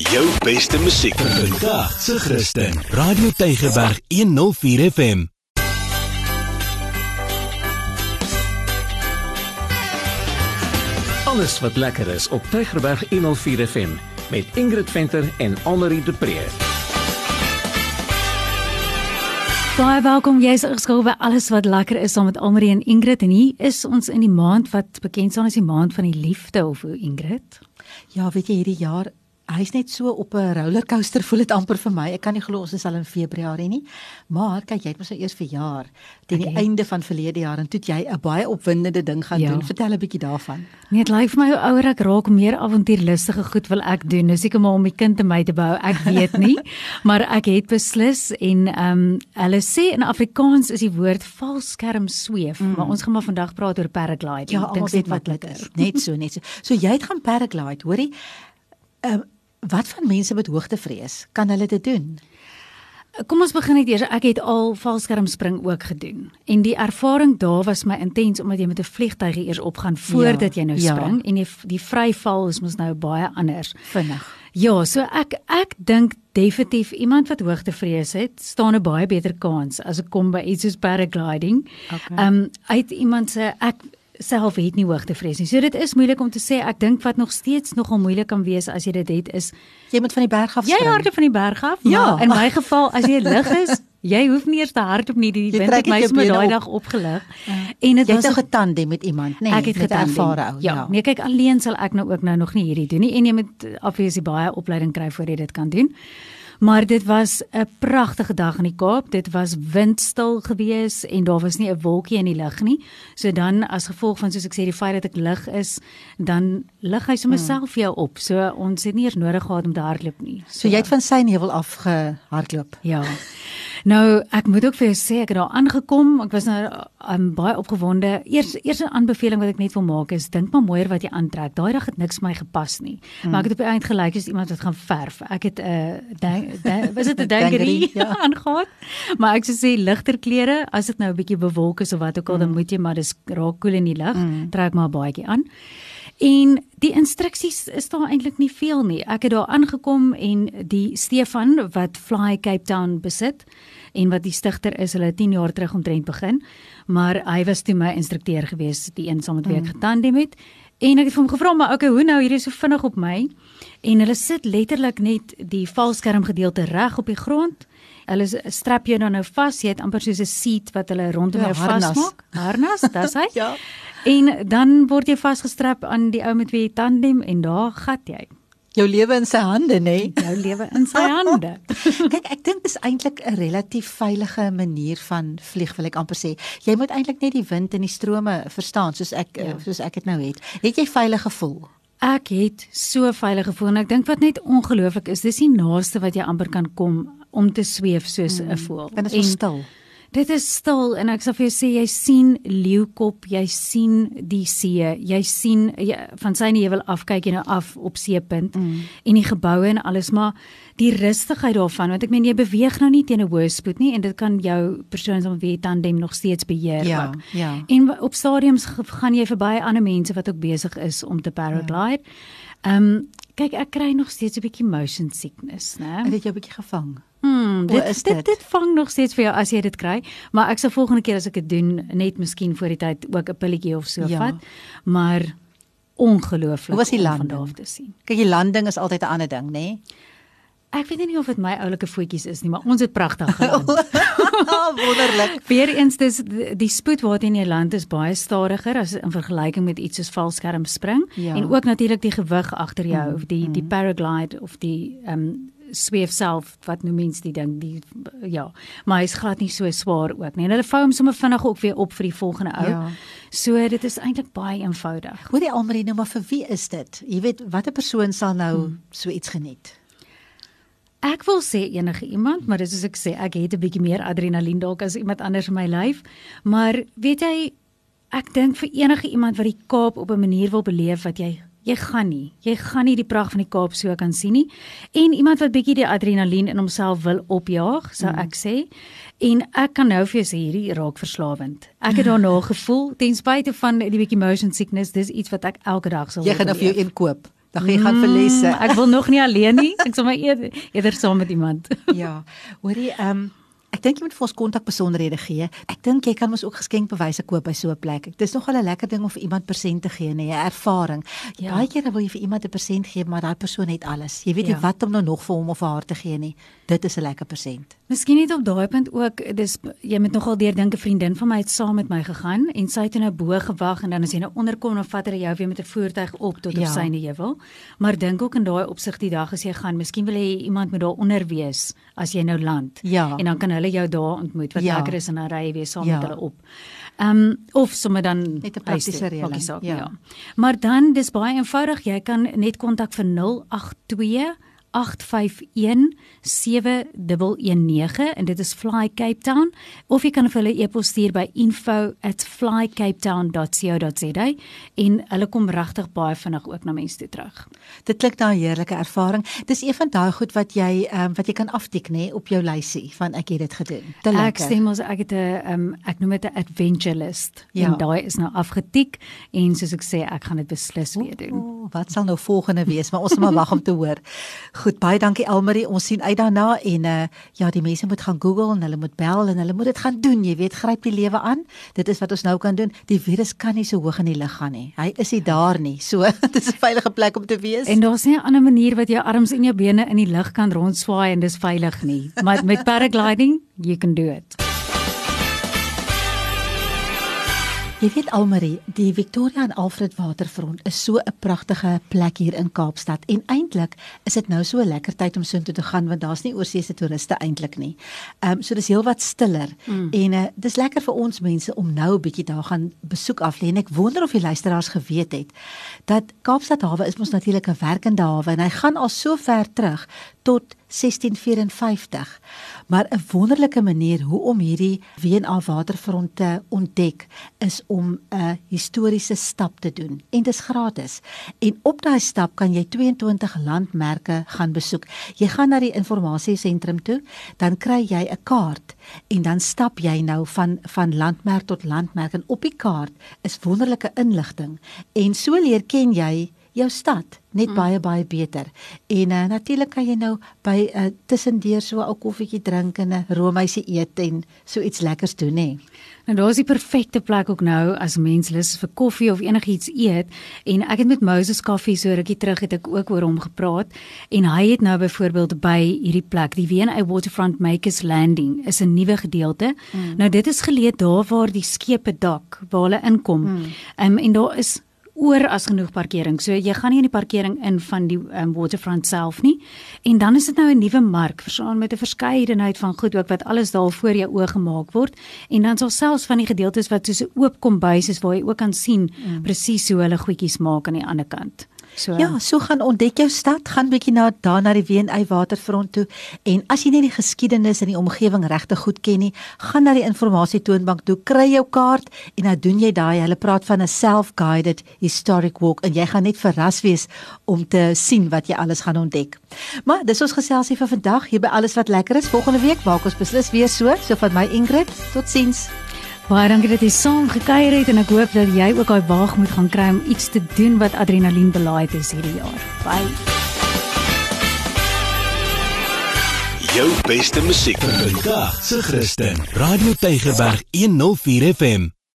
Jou beste musiek vandag se Christen. Radio Tygerberg 104 FM. Alles wat lekker is op Tygerberg 104 FM met Ingrid Venter en Annelie de Pre. Baie welkom. Jy's geskryf by alles wat lekker is saam met Almarie en Ingrid en hier is ons in die maand wat bekend staan as die maand van die liefde of hoe Ingrid. Ja, weet jy hierdie jaar hy's net so op 'n rollercoaster voel dit amper vir my. Ek kan nie glo ons is al in Februarie nie. Maar kyk, jy het mos nou eers vir jaar teen okay. die einde van verlede jaar en toe jy 'n baie opwindende ding gaan ja. doen. Vertel 'n bietjie daarvan. Nee, dit lyk vir my hoe ouer ek raak, meer avontuurlustige goed wil ek doen. Nou seker maar om die kind te my te bou. Ek weet nie, maar ek het beslis en ehm um, hulle sê in Afrikaans is die woord valskerm sweef, mm. maar ons gaan maar vandag praat oor paragliding. Ja, dink dit wat dit is. Net so, net so. So jy het gaan paraglide, hoorie? Ehm uh, Wat van mense met hoogtevrees? Kan hulle dit doen? Kom ons begin net eers. Ek het al valskermspring ook gedoen. En die ervaring daar was my intens omdat jy met 'n vliegtuig eers opgaan voordat ja, jy nou spring ja. en die die vryval is mos nou baie anders. Vinnig. Ja, so ek ek dink definitief iemand wat hoogtevrees het, staan 'n baie beter kans as ek kom by iets soos paragliding. Ehm okay. um, uit iemand se ek self het nie hoogtevrees nie. So dit is moeilik om te sê. Ek dink wat nog steeds nogal moeilik kan wees as jy dit het is jy moet van die berg af spring. Jy hardop van die berg af? Ja, in my geval as jy lig is, jy hoef nie eers te hardop nie. Die wind het my sommer daai dag opgelig. Ja. En dit was jy het 'n getandem met iemand? Nee, ek het ervare ou. Ja. ja. Nee, kyk alleen sal ek nou ook nou nog nie hierdie doen nie en jy moet obviously baie opleiding kry voor jy dit kan doen. Maar dit was 'n pragtige dag in die Kaap. Dit was windstil geweest en daar was nie 'n wolkie in die lug nie. So dan as gevolg van soos ek sê die feit dat ek lig is, dan lig hy sommer hmm. self jou op. So ons het nie eers nodig gehad om te hardloop nie. So, so jy het van sy nevel af gehardloop. Ja. Nou, ek moet ook vir jou sê ek het daar aangekom. Ek was nou um, baie opgewonde. Eers eers 'n aanbeveling wat ek net wil maak is dink maar mooier wat jy aantrek. Daai dag het niks my gepas nie. Hmm. Maar ek het op die eind gelyk as iemand wat gaan verf. Ek het 'n uh, was dit 'n dingerie ja. aangehad. Maar ek sê ligter klere as dit nou 'n bietjie bewolk is of wat ook al, hmm. dan moet jy maar dis raak koel in die lug. Hmm. Trek maar 'n baadjie aan. En die instruksies is daar eintlik nie veel nie. Ek het daar aangekom en die Stefan wat Fly Cape Town besit en wat die stigter is, hulle 10 jaar terug omtrent begin, maar hy was toe my instrukteur gewees die een saam met wie ek mm. getandem het. En ek het hom gevra maar okay, hoe nou hier is so vinnig op my? En hulle sit letterlik net die valskerm gedeelte reg op die grond. Hulle strap jou dan nou vas. Jy het amper soos 'n seat wat hulle rondom jou ja, vasmaak. Harnas, dis hy. ja. En dan word jy vasgestrap aan die ou met wie jy tandem en daar gat jy. Jou lewe in sy hande, nê? Nee? Jou lewe in sy hande. Kyk, ek dink dis eintlik 'n relatief veilige manier van vlieg, wil ek amper sê. Jy moet eintlik net die wind en die strome verstaan soos ek ja. soos ek dit nou het. Het jy veilig gevoel? Ek het so veilig gevoel en ek dink wat net ongelooflik is, dis die naaste wat jy amper kan kom om te sweef soos 'n mm. voël. En dit is stil. Dit is stil en ek sal vir jou sê jy sien leeukop, jy sien die see, jy sien jy, van sy nevel af kyk jy nou af op seepunt mm. en die geboue en alles maar die rustigheid daarvan want ek meen jy beweeg nou nie teen 'n hoë spoed nie en dit kan jou persoon soms wie tandem nog steeds beheer ja. Ja. En op stadiums gaan jy verby ander mense wat ook besig is om te paraglide. Ja. Ehm ja. um, kyk ek kry nog steeds 'n bietjie motion sickness, né? Het dit jou 'n bietjie gevang? Hmm, dit, dit? dit dit vang nog steeds vir jou as jy dit kry, maar ek sal volgende keer as ek dit doen net miskien voor die tyd ook 'n pilletjie of so ja. vat. Maar ongelooflik. Hoe was die land daar te sien? Kyk, die landing is altyd 'n ander ding, nê? Nee? Ek weet nie of dit my oulike voetjies is nie, maar ons het pragtig geland. Wonderlik. Weereens dis die spoed waarteen jy land is baie stadiger as in vergelyking met iets soos valskerm spring ja. en ook natuurlik die gewig agter jou mm, of die mm. die paraglide of die ehm um, sweef self wat nou mens die ding die ja maar hy's glad nie so swaar ook nie en hulle vou hom sommer vinnig ook weer op vir die volgende ou ja. so dit is eintlik baie eenvoudig hoor die almal nou maar vir wie is dit jy weet watter persoon sal nou hmm. so iets geniet Ek wil sê enige iemand, maar dis soos ek sê, ek het 'n bietjie meer adrenalien dalk as iemand anders in my lyf. Maar weet jy, ek dink vir enige iemand wat die Kaap op 'n manier wil beleef wat jy Jy gaan nie. Jy gaan nie die pragt van die Kaap so kan sien nie. En iemand wat bietjie die adrenalien in homself wil opjaag, sou mm. ek sê. En ek kan nou vir jou sê hierdie raak verslawend. Ek het daarna gevoel ten spyte van die bietjie motion sickness, dis iets wat ek elke dag sal Jy gaan nou vir jou een koop. Dan gaan jy gaan vir lesse. Mm, ek wil nog nie alleen nie. Ek sal maar eerder, eerder saam met iemand. ja. Hoorie, ehm um, Ek dink jy moet vir ons kontak besonderhede gee. Ek dink jy kan ons ook geskenkbewyse koop by so 'n plek. Dit is nogal 'n lekker ding om vir iemand persent te gee, nee, 'n ervaring. Ja. Baie kere wil jy vir iemand 'n persent gee, maar daai persoon het alles. Jy weet nie ja. wat om nou nog vir hom of haar te gee nie. Dit is 'n lekker persent. Miskien net op daai punt ook, dis jy moet nogal deur dink 'n vriendin van my het saam met my gegaan en sy het nou bo gewag en dan as jy nou onderkom dan vat hy jou weer met 'n voertuig op tot op ja. syne heuwel. Maar dink ook in daai opsig die dag as jy gaan, miskien wil jy iemand met daar onder wees as jy nou land. Ja. En dan kan hulle jou daar ontmoet wat ja. lekker is en dan ry jy weer saam ja. met hulle op. Ehm um, of sommer dan net 'n praktiese reëling. Ja. ja. Maar dan dis baie eenvoudig, jy kan net kontak vir 082 851 7119 en dit is Fly Cape Town of jy kan vir hulle e-pos stuur by info@flycapetown.co.za en hulle kom regtig baie vinnig ook na mense toe terug. Dit klink na 'n heerlike ervaring. Dis een van daai goed wat jy um, wat jy kan aftik nê op jou lysie van ek het dit gedoen. Te lekker. Ek stem ons ek het 'n um, ek noem dit 'n adventure list. Ja. En daai is nou afgetik en soos ek sê ek gaan dit beslis weer doen. O, wat sal nou volgende wees? Maar ons moet maar wag om te hoor. Goed, baie dankie Elmarie. Ons sien uit daarna en uh ja, die mense moet gaan Google en hulle moet bel en hulle moet dit gaan doen. Jy weet, gryp die lewe aan. Dit is wat ons nou kan doen. Die virus kan nie so hoog in die lug gaan nie. Hy is nie daar nie. So, dit is 'n veilige plek om te wees. En daar's nie 'n ander manier wat jou arms en jou bene in die lug kan rondswaai en dis veilig nie. Maar met paragliding, you can do it. Jy weet Almarie, die Victoria en Alfred Waterfront is so 'n pragtige plek hier in Kaapstad en eintlik is dit nou so 'n lekker tyd om soontoe te gaan want daar's nie oorsese toeriste eintlik nie. Ehm um, so dis heelwat stiller mm. en uh, dis lekker vir ons mense om nou 'n bietjie daar gaan besoek af lê en ek wonder of die luisteraars geweet het dat Kaapstad hawe is mos natuurlik 'n werkende hawe en hy gaan al so ver terug tot 1654. Maar 'n wonderlike manier hoe om hierdie WNA waterfront te ontdek is om 'n historiese stap te doen en dit is gratis. En op daai stap kan jy 22 landmerke gaan besoek. Jy gaan na die informasiesentrum toe, dan kry jy 'n kaart en dan stap jy nou van van landmerk tot landmerk en op die kaart is wonderlike inligting en so leer ken jy jou stad net mm. baie baie beter. En uh, natuurlik kan jy nou by uh, tussendeur so 'n koffietjie drink en 'n roomhuisie eet en so iets lekkers doen hè. En daar's die perfekte plek ook nou as mens lus vir koffie of enigiets eet en ek het met Moses Koffie so rukkie terug het ek ook oor hom gepraat en hy het nou byvoorbeeld by hierdie plek die W&A Waterfront Makers Landing is 'n nuwe gedeelte. Mm. Nou dit is geleë daar waar die skepe dak waar hulle inkom. Mm. Um, en daar is oor as genoeg parkering. So jy gaan nie in die parkering in van die um, waterfront self nie. En dan is dit nou 'n nuwe mark, verstaan met 'n verskeidenheid van goed ook wat alles daar voor jou oë gemaak word. En dan sal selfs van die gedeeltes wat soos 'n oop kombuis is waar jy ook kan sien mm. presies hoe hulle goedjies maak aan die ander kant. So Ja, so gaan ontdek jou stad, gaan bietjie na daar na die W&A waterfront toe en as jy net die geskiedenis in die omgewing regtig goed ken nie, gaan na die informasie toonbank toe, kry jou kaart en dan doen jy daai, hulle praat van 'n self-guided historic walk en jy gaan net verras wees om te sien wat jy alles gaan ontdek. Maar dis ons geselsie vir vandag hier by alles wat lekker is. Volgende week maak ons beslis weer so, so van my Ingrid. Totsiens. Baie dankie dat jy saam gekuier het en ek hoop dat jy ook daai waag moet gaan kry om iets te doen wat adrenalien belaaid is hierdie jaar. Bye. Jou beste musiek vir vandag, se Christen. Radio Tygerberg 104 FM.